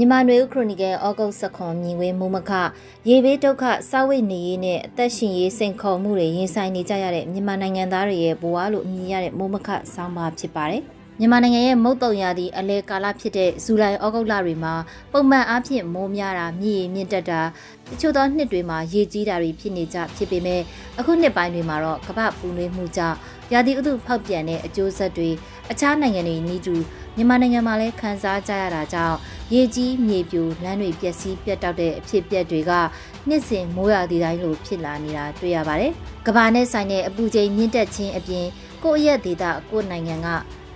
မြန်မာနွေဦးခရိုနီကယ်ဩဂုတ်16မြင်ဝဲမိုးမခရေဘေးဒုက္ခစာဝိတ်နေရေးနဲ့အသက်ရှင်ရေးစိန်ခေါ်မှုတွေရင်ဆိုင်နေကြရတဲ့မြန်မာနိုင်ငံသားတွေရဲ့ဘဝလို့အမည်ရတဲ့မိုးမခဆောင်းပါဖြစ်ပါတယ်။မြန်မာနိုင်ငံရဲ့မုတ်တုံရာသီအလဲကာလဖြစ်တဲ့ဇူလိုင်ဩဂုတ်လတွေမှာပုံမှန်အားဖြင့်မိုးများတာမြည်မြင့်တက်တာတချို့သောနှစ်တွေမှာရေကြီးတာတွေဖြစ်နေကြဖြစ်ပေမဲ့အခုနှစ်ပိုင်းတွေမှာတော့ကမ္ဘာပူနွေးမှုကြောင့် ရာသီဥတုဖောက်ပြန်တဲ့အကျိုးဆက်တွေအခြားနိုင်ငံတွေနီးတူမြန်မာနိုင်ငံမှာလည်းခံစားကြရတာကြောင့်ရေကြီးမြေပြိုလမ်းတွေပျက်စီးပြတ်တောက်တဲ့အဖြစ်အပျက်တွေကနှစ်စဉ်မိုးရာသီတိုင်းလိုဖြစ်လာနေတာတွေ့ရပါတယ်။ကမ္ဘာနဲ့ဆိုင်တဲ့အပူချိန်မြင့်တက်ခြင်းအပြင်ကိုယ့်ရဲ့ဒေသကိုယ့်နိုင်ငံက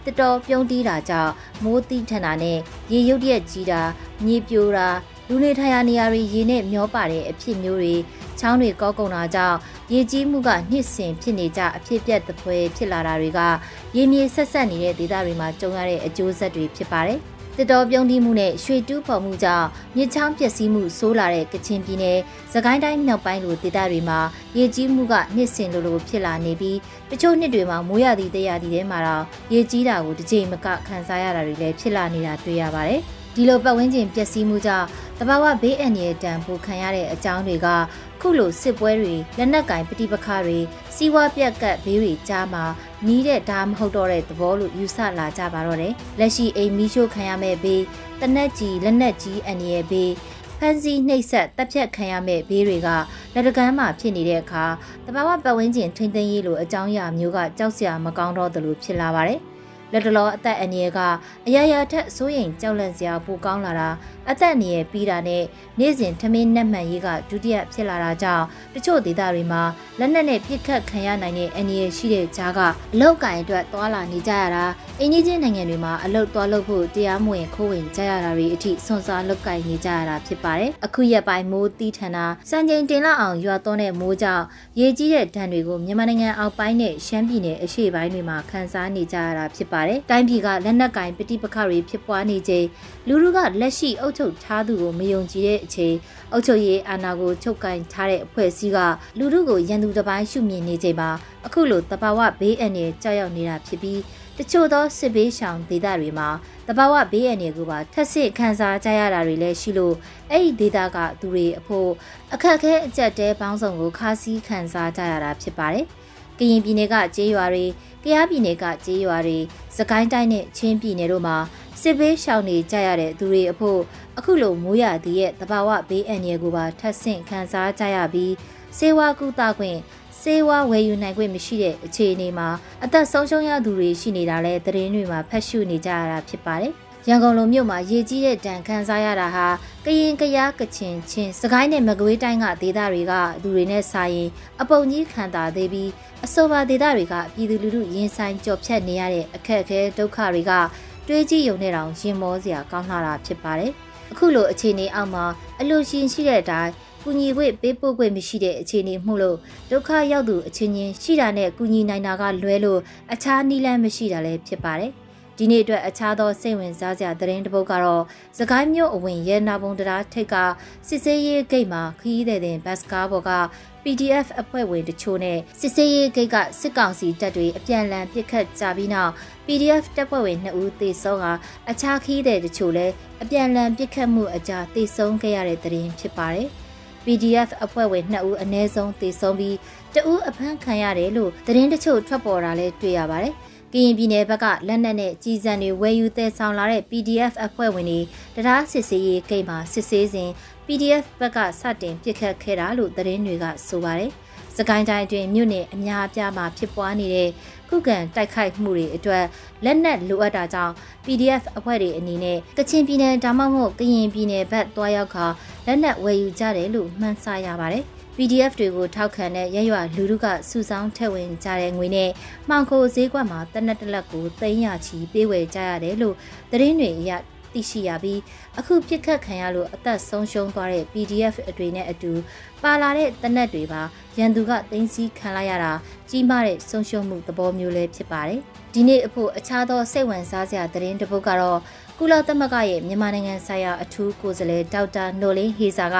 တတော်ပြုံးတီးတာကြောင့်မိုးတိထန်တာနဲ့ရေရုပ်ရက်ကြီးတာမြေပြိုတာလူနေထိုင်ရာနေရာတွေရေနဲ့မျောပါတဲ့အဖြစ်မျိုးတွေချောင်းတွေကောကုံတာကြောင့် ရေကြီးမှုကနှစ်စဉ်ဖြစ်နေကြအဖြစ်ပြက်သဖွယ်ဖြစ်လာတာတွေကရေမြေဆက်ဆက်နေတဲ့ဒေသတွေမှာကြုံရတဲ့အကျိုးဆက်တွေဖြစ်ပါတယ်။တတော်ပြုံးတီးမှုနဲ့ရွှေတူးဖော်မှုကြောင့်မြစ်ချောင်းပျက်စီးမှုဆိုးလာတဲ့ကချင်ပြည်နယ်၊သခိုင်းတိုင်းမြောက်ပိုင်းလိုဒေသတွေမှာရေကြီးမှုကနှစ်စဉ်လိုလိုဖြစ်လာနေပြီးတချို့နှစ်တွေမှာမိုးရသည့်တရားသည့်ထဲမှာတော့ရေကြီးတာကိုတစ်ကြိမ်မကခံစားရတာတွေလည်းဖြစ်လာနေတာတွေ့ရပါတယ်။ ဒီလိုပတ်ဝန်းကျင်ပျက်စီးမှုကြောင့်တဘာဝဘေးအန္တရာယ်တံပိုခံရတဲ့အကြောင်းတွေကခုလိုစစ်ပွဲတွေလက်နက်ကင်ပဋိပက္ခတွေစီးပွားပြက်ကတ်ဘေးတွေကြားမှာနီးတဲ့ဒါမဟုတ်တော့တဲ့သဘောလို့ယူဆလာကြပါတော့တယ်လက်ရှိအိမ်မီးရှို့ခံရမဲ့ဘေးတနက်ကြီးလက်နက်ကြီးအန္တရာယ်ဘေးဖန်စီနှိပ်ဆက်တပ်ဖြတ်ခံရမဲ့ဘေးတွေကလက်တကမ်းမှာဖြစ်နေတဲ့အခါတဘာဝပတ်ဝန်းကျင်ထိမ့်သိမ်းရေးလိုအကြောင်းအရာမျိုးကကြောက်စရာမကောင်းတော့သလိုဖြစ်လာပါတယ် လက်တလောအသက်အန္တရာယ်ကအရာရာထက်စိုးရိမ်ကြောက်လန့်စရာပိုကောင်းလာတာအသက်အန္တရာယ်ပြီးတာနဲ့နေ့စဉ်ထမင်းနက်မှန်ရေးကဒုတိယဖြစ်လာတာကြောင့်တချို့ဒေသတွေမှာလက်နက်နဲ့ပြစ်ခတ်ခံရနိုင်တဲ့အန္တရာယ်ရှိတဲ့ကြားကအလောက်ကိုင်အတွက်သွာလာနေကြရတာအင်ကြီးချင်းနိုင်ငံတွေမှာအလောက်သွားလို့ဖို့တရားမဝင်ခိုးဝင်ကြရတာတွေအထိစွန့်စားလောက်ကင်နေကြရတာဖြစ်ပါတယ်အခုရက်ပိုင်းမိုးတီးထန်တာစံချိန်တင်လောက်အောင်ရွာသွန်းတဲ့မိုးကြောင့်ရေကြီးတဲ့ဒဏ်တွေကိုမြန်မာနိုင်ငံအောက်ပိုင်းနဲ့ရှမ်းပြည်နယ်အရှေ့ပိုင်းတွေမှာခံစားနေကြရတာဖြစ်ပါတယ်တိုင်းပြည်ကလက်နက်ကင်ပဋိပက္ခတွေဖြစ်ပွားနေချိန်လူလူကလက်ရှိအုပ်ချုပ်ထားသူကိုမယုံကြည်တဲ့အချိန်အုပ်ချုပ်ရေးအာဏာကိုချုပ်ကင်ထားတဲ့အဖွဲ့အစည်းကလူထုကိုရန်သူတစ်ပိုင်းရှုမြင်နေချိန်မှာအခုလိုတဘာဝဘေးအန္တရာယ်ကြောက်ရောက်နေတာဖြစ်ပြီးတချို့သောစစ်ဘေးရှောင်ဒေသတွေမှာတဘာဝဘေးအန္တရာယ်ကိုပါထပ်ဆင့်ခံစားကြရတာတွေလည်းရှိလို့အဲ့ဒီဒေသကသူတွေအဖို့အခက်အခဲအကျက်တဲပေါင်းစုံကိုခါးစည်းခံစားကြရတာဖြစ်ပါတယ်။ ကရင်ပြည်နယ်ကကျေးရွာတွေ၊ကယားပြည်နယ်ကကျေးရွာတွေ၊စကိုင်းတိုင်းနဲ့ချင်းပြည်နယ်တို့မှာစစ်ဘေးရှောင်နေကြရတဲ့သူတွေအဖို့အခုလိုမိုးရသည်ရဲ့တဘာဝဘေးအန္တရာယ်ကိုပါထပ်ဆင့်ခံစားကြရပြီးစေဝါကုသခွင့်စေဝါဝယ်ယူနိုင်ခွင့်မရှိတဲ့အခြေအနေမှာအသက်ဆုံးရှုံးရသူတွေရှိနေတာလဲသတင်းတွေမှာဖတ်ရှုနေကြရတာဖြစ်ပါတယ်။ ရန်ကုန်လိုမြို့မှာရေကြီးတဲ့ဒဏ်ခံစားရတာဟာကရင်ကရားကချင်ချင်းစကိုင်းနဲ့မကွေးတိုင်းကဒေသတွေကသူတွေနဲ့ဆိုင်ရင်အပုံကြီးခံတာသေးပြီးအဆိုပါဒေသတွေကပြည်သူလူထုရင်ဆိုင်ကြော်ဖြတ်နေရတဲ့အခက်အခဲဒုက္ခတွေကတွေးကြည့်ရုံနဲ့တောင်ရင်မောစရာကောင်းလာတာဖြစ်ပါတယ်။အခုလိုအခြေအနေအောက်မှာအလိုရှင်ရှိတဲ့အတိုင်းကူညီခွင့်ပေးပို့ခွင့်မရှိတဲ့အခြေအနေမှုလို့ဒုက္ခရောက်သူအချင်းချင်းရှိတာနဲ့ကူညီနိုင်တာကလွဲလို့အခြားနည်းလမ်းမရှိတာလည်းဖြစ်ပါတယ်။ ဒီနေ့အတွက်အခြားသောစိတ်ဝင်စားစရာသတင်းတစ်ပုဒ်ကတော့စကိုင်းမြို့အဝင်ရဲနာပုံတရားထိတ်ကစစ်စေးရေးဂိတ်မှာခရီးသည်တင်ဘတ်စကားပေါ်က PDF အဖွဲ့ဝင်တချို့နဲ့စစ်စေးရေးဂိတ်ကစစ်ကောင်စီတပ်တွေအပြန်အလှန်ပစ်ခတ်ကြပြီးနောက် PDF တပ်ဖွဲ့ဝင်2ဦးသေဆုံးကအခြားခီးတဲ့တချို့လည်းအပြန်အလှန်ပစ်ခတ်မှုအကြသေဆုံးခဲ့ရတဲ့သတင်းဖြစ်ပါတယ်။ PDF အဖွဲ့ဝင်2ဦးအနည်းဆုံးသေဆုံးပြီးတဦးအဖမ်းခံရတယ်လို့သတင်းတချို့ထွက်ပေါ်တာလည်းတွေ့ရပါတယ်။ ကရင်ပြည်နယ်ဘက်ကလက်နက်နဲ့ကြီးစံတွေဝယ်ယူသယ်ဆောင်လာတဲ့ PDF အဖွဲ့ဝင်တွေတရားစစ်ဆေးရေးဂိတ်မှာစစ်ဆေးစဉ် PDF ဘက်ကစတင်ပစ်ခတ်ခဲ့တာလို့သတင်းတွေကဆိုပါတယ်။စကိုင်းတိုင်းအတွင်းမြို့နယ်အများအပြားမှာဖြစ်ပွားနေတဲ့ခုခံတိုက်ခိုက်မှုတွေအတွက်လက်နက်လိုအပ်တာကြောင့် PDF အဖွဲ့တွေအနေနဲ့ကချင်ပြည်နယ်ဒါမှမဟုတ်ကရင်ပြည်နယ်ဘက်တွားရောက်ခါလက်နက်ဝယ်ယူကြတယ်လို့မှန်းဆရပါတယ်။ PDF တွေကိုထောက်ခံတဲ့ရရွလူလူကစုဆောင်းထည့်ဝင်ကြတဲ့ငွေနဲ့မှောင်ခိုဈေးကွက်မှာတနက်တလက်ကိုသိန်းရချီပေးဝယ်ကြရတယ်လို့သတင်းတွေအရသိရှိရပြီးအခုပြစ်ခတ်ခံရလို့အသက်ဆုံးရှုံးသွားတဲ့ PDF တွေနဲ့အတူပါလာတဲ့တနက်တွေပါရန်သူကတင်းစီခံလိုက်ရတာကြီးမားတဲ့ဆုံးရှုံးမှုသဘောမျိုးလည်းဖြစ်ပါတယ်။ဒီနေ့အဖို့အခြားသောစိတ်ဝင်စားစရာသတင်းတစ်ပုဒ်ကတော့ ကုလသမဂ္ဂရဲ့မြန်မာနိုင်ငံဆိုင်ရာအထူးကိုယ်စားလှယ်ဒေါက်တာနိုလင်းဟေဇာက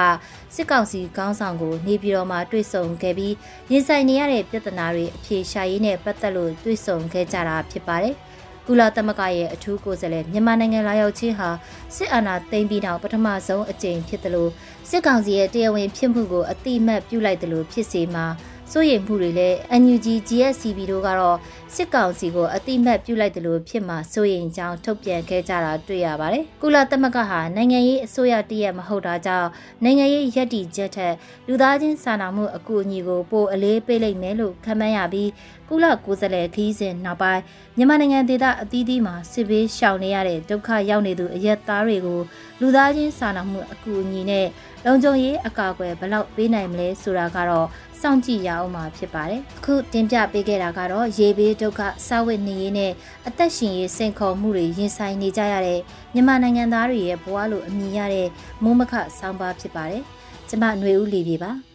စစ်ကောင်စီခေါင်းဆောင်ကိုနေပြည်တော်မှာတွေ့ဆုံခဲ့ပြီးရင်ဆိုင်နေရတဲ့ပြဿနာတွေအဖြေရှာရေးနဲ့ပတ်သက်လို့တွေ့ဆုံခဲ့ကြတာဖြစ်ပါတယ်။ကုလသမဂ္ဂရဲ့အထူးကိုယ်စားလှယ်မြန်မာနိုင်ငံလာရောက်ခြင်းဟာစစ်အာဏာသိမ်းပြီးနောက်ပထမဆုံးအကြိမ်ဖြစ်တယ်လို့စစ်ကောင်စီရဲ့တရားဝင်ဖြစ်မှုကိုအတိအမှတ်ပြုလိုက်တယ်လို့ဖြစ်စေမှာ စိုးရိမ်မှုတွေလည်း NUG GSCB တို့ကတော့စစ်ကောင်စီကိုအတိမတ်ပြုလိုက်တယ်လို့ဖြစ်မှာစိုးရိမ်ကြောင်းထုတ်ပြန်ခဲ့ကြတာတွေ့ရပါတယ်။ကုလသမဂ္ဂဟာနိုင်ငံရေးအစိုးရတရက်မဟုတ်တာကြောင့်နိုင်ငံရေးရည်တည်ချက်ထက်လူသားချင်းစာနာမှုအကူအညီကိုပိုအလေးပေးလိုက်မယ်လို့ခန့်မှန်းရပြီး ကုလကိုယ်စားလှယ်ခီးစဉ်နောက်ပိုင်းမြန်မာနိုင်ငံဒေသအသီးသီးမှာစစ်ဘေးရှောင်နေရတဲ့ဒုက္ခရောက်နေသူအရက်သားတွေကိုလူသားချင်းစာနာမှုအကူအညီနဲ့လုံခြုံရေးအကာအကွယ်ဘယ်လောက်ပေးနိုင်မလဲဆိုတာကတော့စောင့်ကြည့်ရအောင်မှာဖြစ်ပါတယ်။အခုတင်ပြပေးခဲ့တာကတော့ရေဘေးဒုက္ခစာဝတ်နေရေးနဲ့အသက်ရှင်ရေးစိန်ခေါ်မှုတွေရင်ဆိုင်နေကြရတဲ့မြန်မာနိုင်ငံသားတွေရဲ့ဘဝလိုအမြင်ရတဲ့မိုးမခဆောင်းပါဖြစ်ပါတယ်။ကျမຫນွေဦးလီပြေပါ။